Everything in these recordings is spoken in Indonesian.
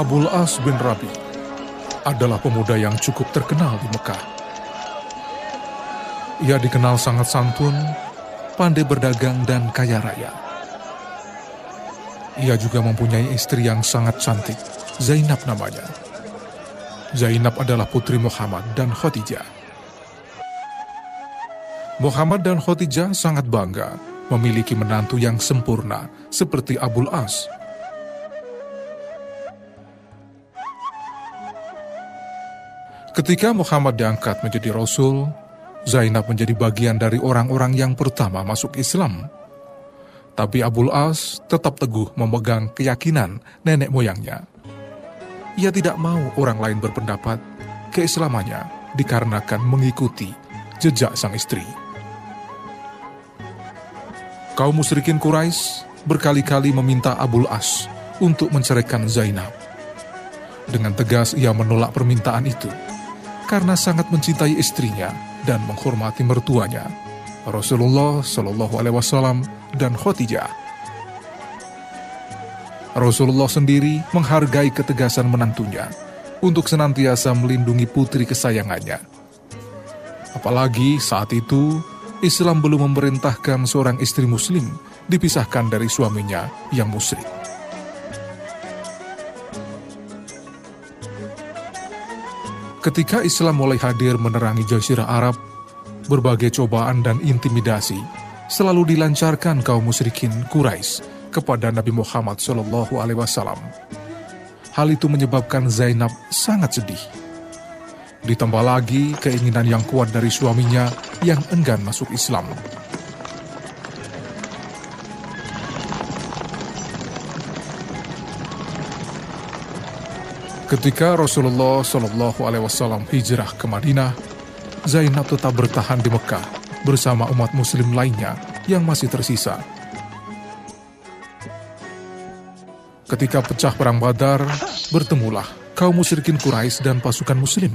Abul As bin Rabi adalah pemuda yang cukup terkenal di Mekah. Ia dikenal sangat santun, pandai berdagang, dan kaya raya. Ia juga mempunyai istri yang sangat cantik, Zainab namanya. Zainab adalah putri Muhammad dan Khadijah. Muhammad dan Khadijah sangat bangga memiliki menantu yang sempurna seperti Abul As Ketika Muhammad diangkat menjadi rasul, Zainab menjadi bagian dari orang-orang yang pertama masuk Islam. Tapi Abul As tetap teguh memegang keyakinan nenek moyangnya. Ia tidak mau orang lain berpendapat keislamannya dikarenakan mengikuti jejak sang istri. Kaum musyrikin Quraisy berkali-kali meminta Abul As untuk menceraikan Zainab. Dengan tegas ia menolak permintaan itu karena sangat mencintai istrinya dan menghormati mertuanya, Rasulullah Shallallahu Alaihi Wasallam dan Khadijah. Rasulullah sendiri menghargai ketegasan menantunya untuk senantiasa melindungi putri kesayangannya. Apalagi saat itu Islam belum memerintahkan seorang istri Muslim dipisahkan dari suaminya yang musyrik. Ketika Islam mulai hadir menerangi Jazirah Arab, berbagai cobaan dan intimidasi selalu dilancarkan kaum musyrikin Quraisy kepada Nabi Muhammad Shallallahu Alaihi Wasallam. Hal itu menyebabkan Zainab sangat sedih. Ditambah lagi keinginan yang kuat dari suaminya yang enggan masuk Islam. Ketika Rasulullah Shallallahu Alaihi Wasallam hijrah ke Madinah, Zainab tetap bertahan di Mekah bersama umat Muslim lainnya yang masih tersisa. Ketika pecah perang Badar, bertemulah kaum musyrikin Quraisy dan pasukan Muslim.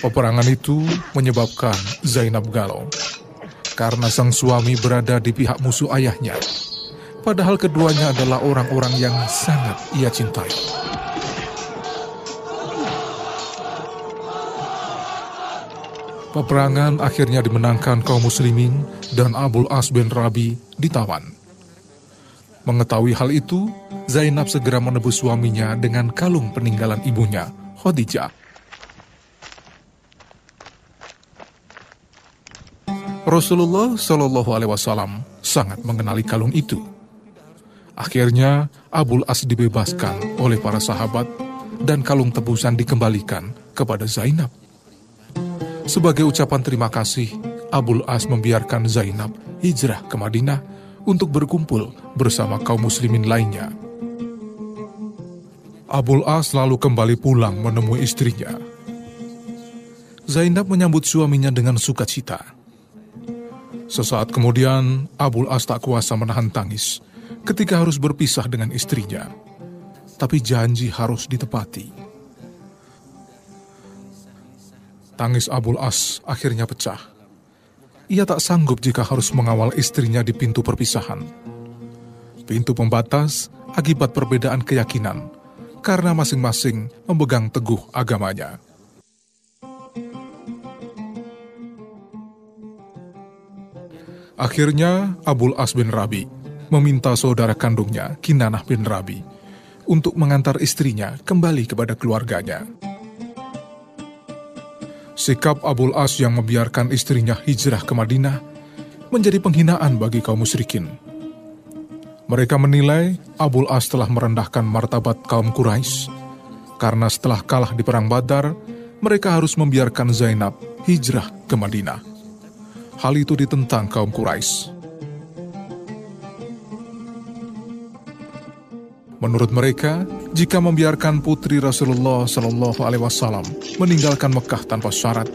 Peperangan itu menyebabkan Zainab galau karena sang suami berada di pihak musuh ayahnya. Padahal keduanya adalah orang-orang yang sangat ia cintai. Peperangan akhirnya dimenangkan kaum muslimin dan Abul As bin Rabi ditawan. Mengetahui hal itu, Zainab segera menebus suaminya dengan kalung peninggalan ibunya, Khadijah. Rasulullah Shallallahu Alaihi Wasallam sangat mengenali kalung itu. Akhirnya, Abul As dibebaskan oleh para sahabat dan kalung tebusan dikembalikan kepada Zainab. Sebagai ucapan terima kasih, Abul As membiarkan Zainab hijrah ke Madinah untuk berkumpul bersama kaum muslimin lainnya. Abul As lalu kembali pulang menemui istrinya. Zainab menyambut suaminya dengan sukacita. Sesaat kemudian, Abul As tak kuasa menahan tangis ketika harus berpisah dengan istrinya. Tapi janji harus ditepati. Tangis Abul As akhirnya pecah. Ia tak sanggup jika harus mengawal istrinya di pintu perpisahan. Pintu pembatas akibat perbedaan keyakinan, karena masing-masing memegang teguh agamanya. Akhirnya Abul As bin Rabi meminta saudara kandungnya, Kinanah bin Rabi, untuk mengantar istrinya kembali kepada keluarganya. Sikap Abul As yang membiarkan istrinya hijrah ke Madinah menjadi penghinaan bagi kaum musyrikin. Mereka menilai Abul As telah merendahkan martabat kaum Quraisy karena setelah kalah di perang Badar, mereka harus membiarkan Zainab hijrah ke Madinah. Hal itu ditentang kaum Quraisy. Menurut mereka, jika membiarkan putri Rasulullah Shallallahu Alaihi Wasallam meninggalkan Mekah tanpa syarat,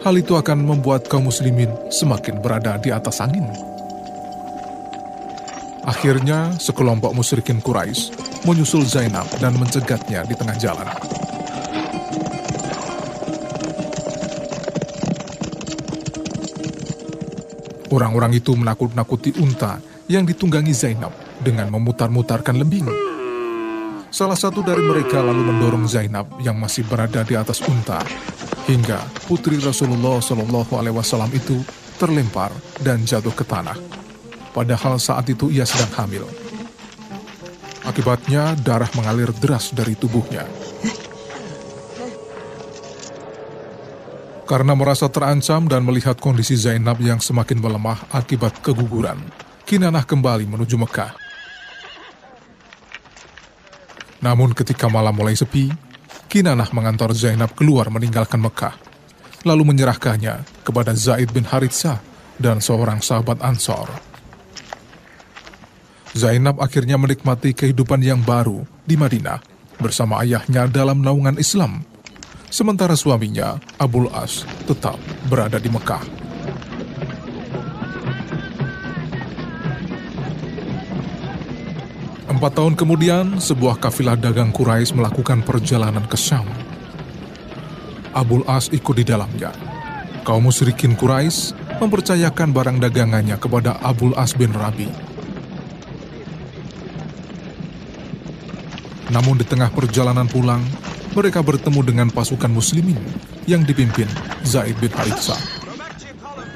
hal itu akan membuat kaum muslimin semakin berada di atas angin. Akhirnya, sekelompok musyrikin Quraisy menyusul Zainab dan mencegatnya di tengah jalan. Orang-orang itu menakut-nakuti unta yang ditunggangi Zainab dengan memutar-mutarkan lembing. Salah satu dari mereka lalu mendorong Zainab yang masih berada di atas unta, hingga putri Rasulullah Shallallahu Alaihi Wasallam itu terlempar dan jatuh ke tanah. Padahal saat itu ia sedang hamil. Akibatnya darah mengalir deras dari tubuhnya. Karena merasa terancam dan melihat kondisi Zainab yang semakin melemah akibat keguguran, Kinanah kembali menuju Mekah. Namun ketika malam mulai sepi, Kinanah mengantar Zainab keluar meninggalkan Mekah, lalu menyerahkannya kepada Zaid bin Haritsah dan seorang sahabat Ansor. Zainab akhirnya menikmati kehidupan yang baru di Madinah bersama ayahnya dalam naungan Islam, sementara suaminya, Abul As, tetap berada di Mekah. Empat tahun kemudian, sebuah kafilah dagang Quraisy melakukan perjalanan ke Syam. Abul As ikut di dalamnya. Kaum musyrikin Quraisy mempercayakan barang dagangannya kepada Abul As bin Rabi. Namun di tengah perjalanan pulang, mereka bertemu dengan pasukan muslimin yang dipimpin Zaid bin Haritsah.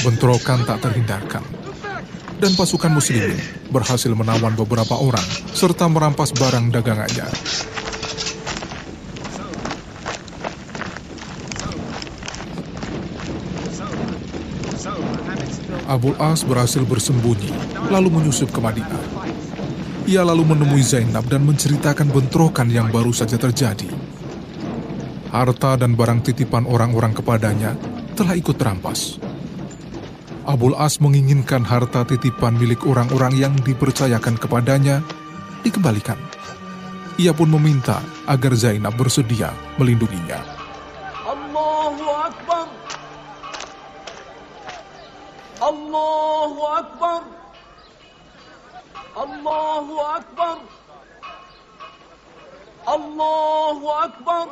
Bentrokan tak terhindarkan dan pasukan muslimin berhasil menawan beberapa orang serta merampas barang dagangannya. Abu As berhasil bersembunyi, lalu menyusup ke Madinah. Ia lalu menemui Zainab dan menceritakan bentrokan yang baru saja terjadi. Harta dan barang titipan orang-orang kepadanya telah ikut terampas. Abul As menginginkan harta titipan milik orang-orang yang dipercayakan kepadanya dikembalikan. Ia pun meminta agar Zainab bersedia melindunginya. Allahu Akbar. Allahu Akbar. Allahu Akbar. Allahu Akbar.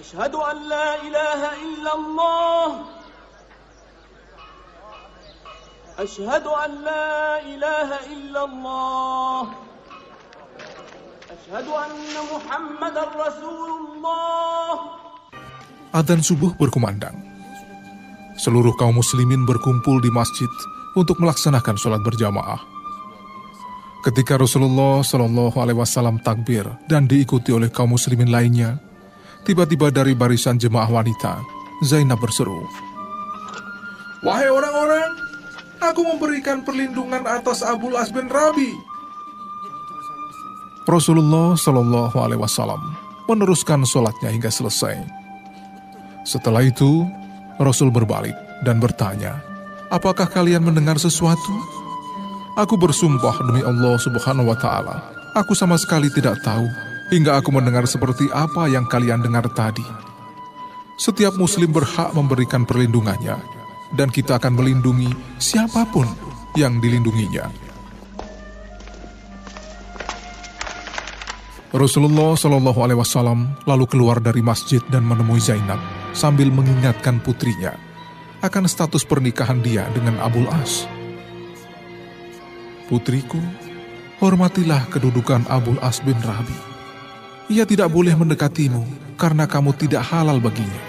Ashhadu an la ilaha illallah. أشهد أن لا إله إلا الله أشهد أن محمد رسول الله Adzan subuh berkumandang. Seluruh kaum muslimin berkumpul di masjid untuk melaksanakan sholat berjamaah. Ketika Rasulullah Shallallahu Alaihi Wasallam takbir dan diikuti oleh kaum muslimin lainnya, tiba-tiba dari barisan jemaah wanita, Zainab berseru, Wahai orang-orang, Aku memberikan perlindungan atas Abu As bin Rabi. Rasulullah Shallallahu Alaihi Wasallam meneruskan sholatnya hingga selesai. Setelah itu, Rasul berbalik dan bertanya, Apakah kalian mendengar sesuatu? Aku bersumpah demi Allah Subhanahu wa Ta'ala, aku sama sekali tidak tahu hingga aku mendengar seperti apa yang kalian dengar tadi. Setiap Muslim berhak memberikan perlindungannya dan kita akan melindungi siapa pun yang dilindunginya. Rasulullah Shallallahu Alaihi Wasallam lalu keluar dari masjid dan menemui Zainab sambil mengingatkan putrinya akan status pernikahan dia dengan Abul As. Putriku, hormatilah kedudukan Abul As bin Rabi. Ia tidak boleh mendekatimu karena kamu tidak halal baginya.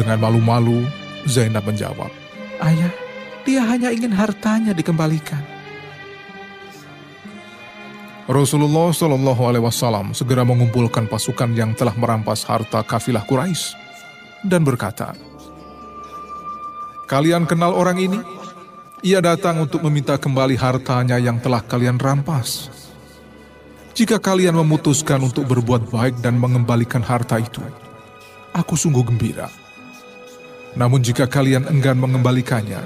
Dengan malu-malu, Zainab menjawab, Ayah, dia hanya ingin hartanya dikembalikan. Rasulullah Shallallahu Alaihi Wasallam segera mengumpulkan pasukan yang telah merampas harta kafilah Quraisy dan berkata, Kalian kenal orang ini? Ia datang untuk meminta kembali hartanya yang telah kalian rampas. Jika kalian memutuskan untuk berbuat baik dan mengembalikan harta itu, aku sungguh gembira. Namun jika kalian enggan mengembalikannya,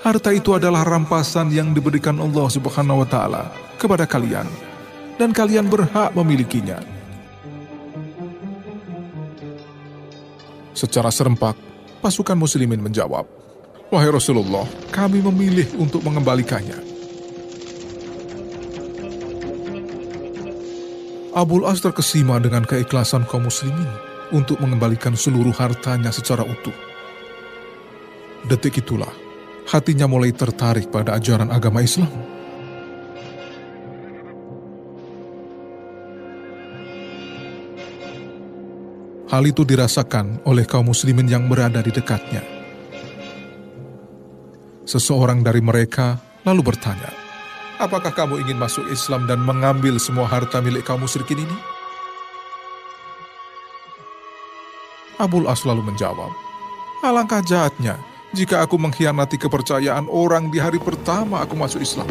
harta itu adalah rampasan yang diberikan Allah Subhanahu wa taala kepada kalian dan kalian berhak memilikinya. Secara serempak, pasukan muslimin menjawab, "Wahai Rasulullah, kami memilih untuk mengembalikannya." Abul As terkesima dengan keikhlasan kaum muslimin untuk mengembalikan seluruh hartanya secara utuh. Detik itulah, hatinya mulai tertarik pada ajaran agama Islam. Hal itu dirasakan oleh kaum muslimin yang berada di dekatnya. Seseorang dari mereka lalu bertanya, Apakah kamu ingin masuk Islam dan mengambil semua harta milik kaum musyrikin ini? Abul As lalu menjawab, Alangkah jahatnya jika aku mengkhianati kepercayaan orang di hari pertama aku masuk Islam.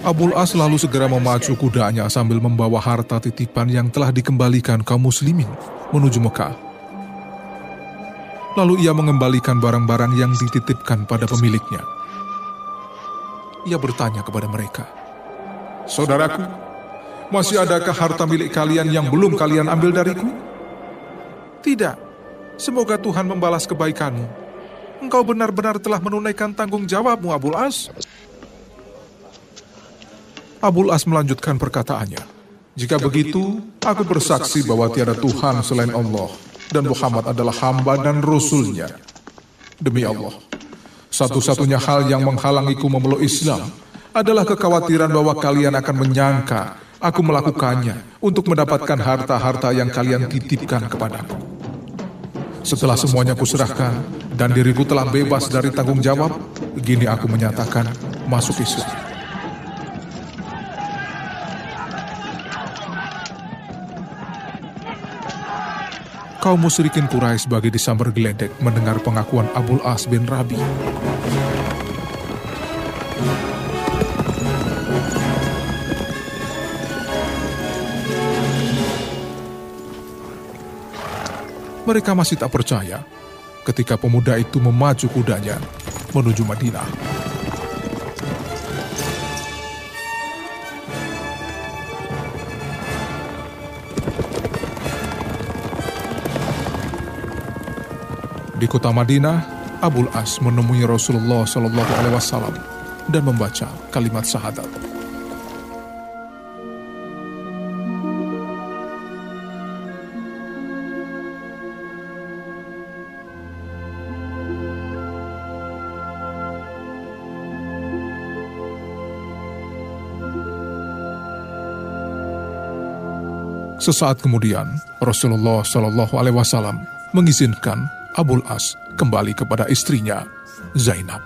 Abul As lalu segera memacu kudanya sambil membawa harta titipan yang telah dikembalikan kaum muslimin menuju Mekah. Lalu ia mengembalikan barang-barang yang dititipkan pada pemiliknya. Ia bertanya kepada mereka, Saudaraku, masih adakah harta milik kalian yang belum kalian ambil dariku? Tidak. Semoga Tuhan membalas kebaikanmu. Engkau benar-benar telah menunaikan tanggung jawabmu, Abul As. Abul As melanjutkan perkataannya. Jika begitu, aku bersaksi bahwa tiada Tuhan selain Allah, dan Muhammad adalah hamba dan Rasulnya. Demi Allah, satu-satunya hal yang menghalangiku memeluk Islam adalah kekhawatiran bahwa kalian akan menyangka aku melakukannya untuk mendapatkan harta-harta yang kalian titipkan kepadaku. Setelah semuanya kuserahkan dan diriku telah bebas dari tanggung jawab, gini aku menyatakan masuk Islam. kaum musyrikin Quraisy sebagai disambar geledek mendengar pengakuan Abul As bin Rabi. Mereka masih tak percaya ketika pemuda itu memacu kudanya menuju Madinah. Di kota Madinah, Abul As menemui Rasulullah Shallallahu Alaihi Wasallam dan membaca kalimat syahadat. Sesaat kemudian, Rasulullah Shallallahu Alaihi Wasallam mengizinkan Abul As kembali kepada istrinya, Zainab.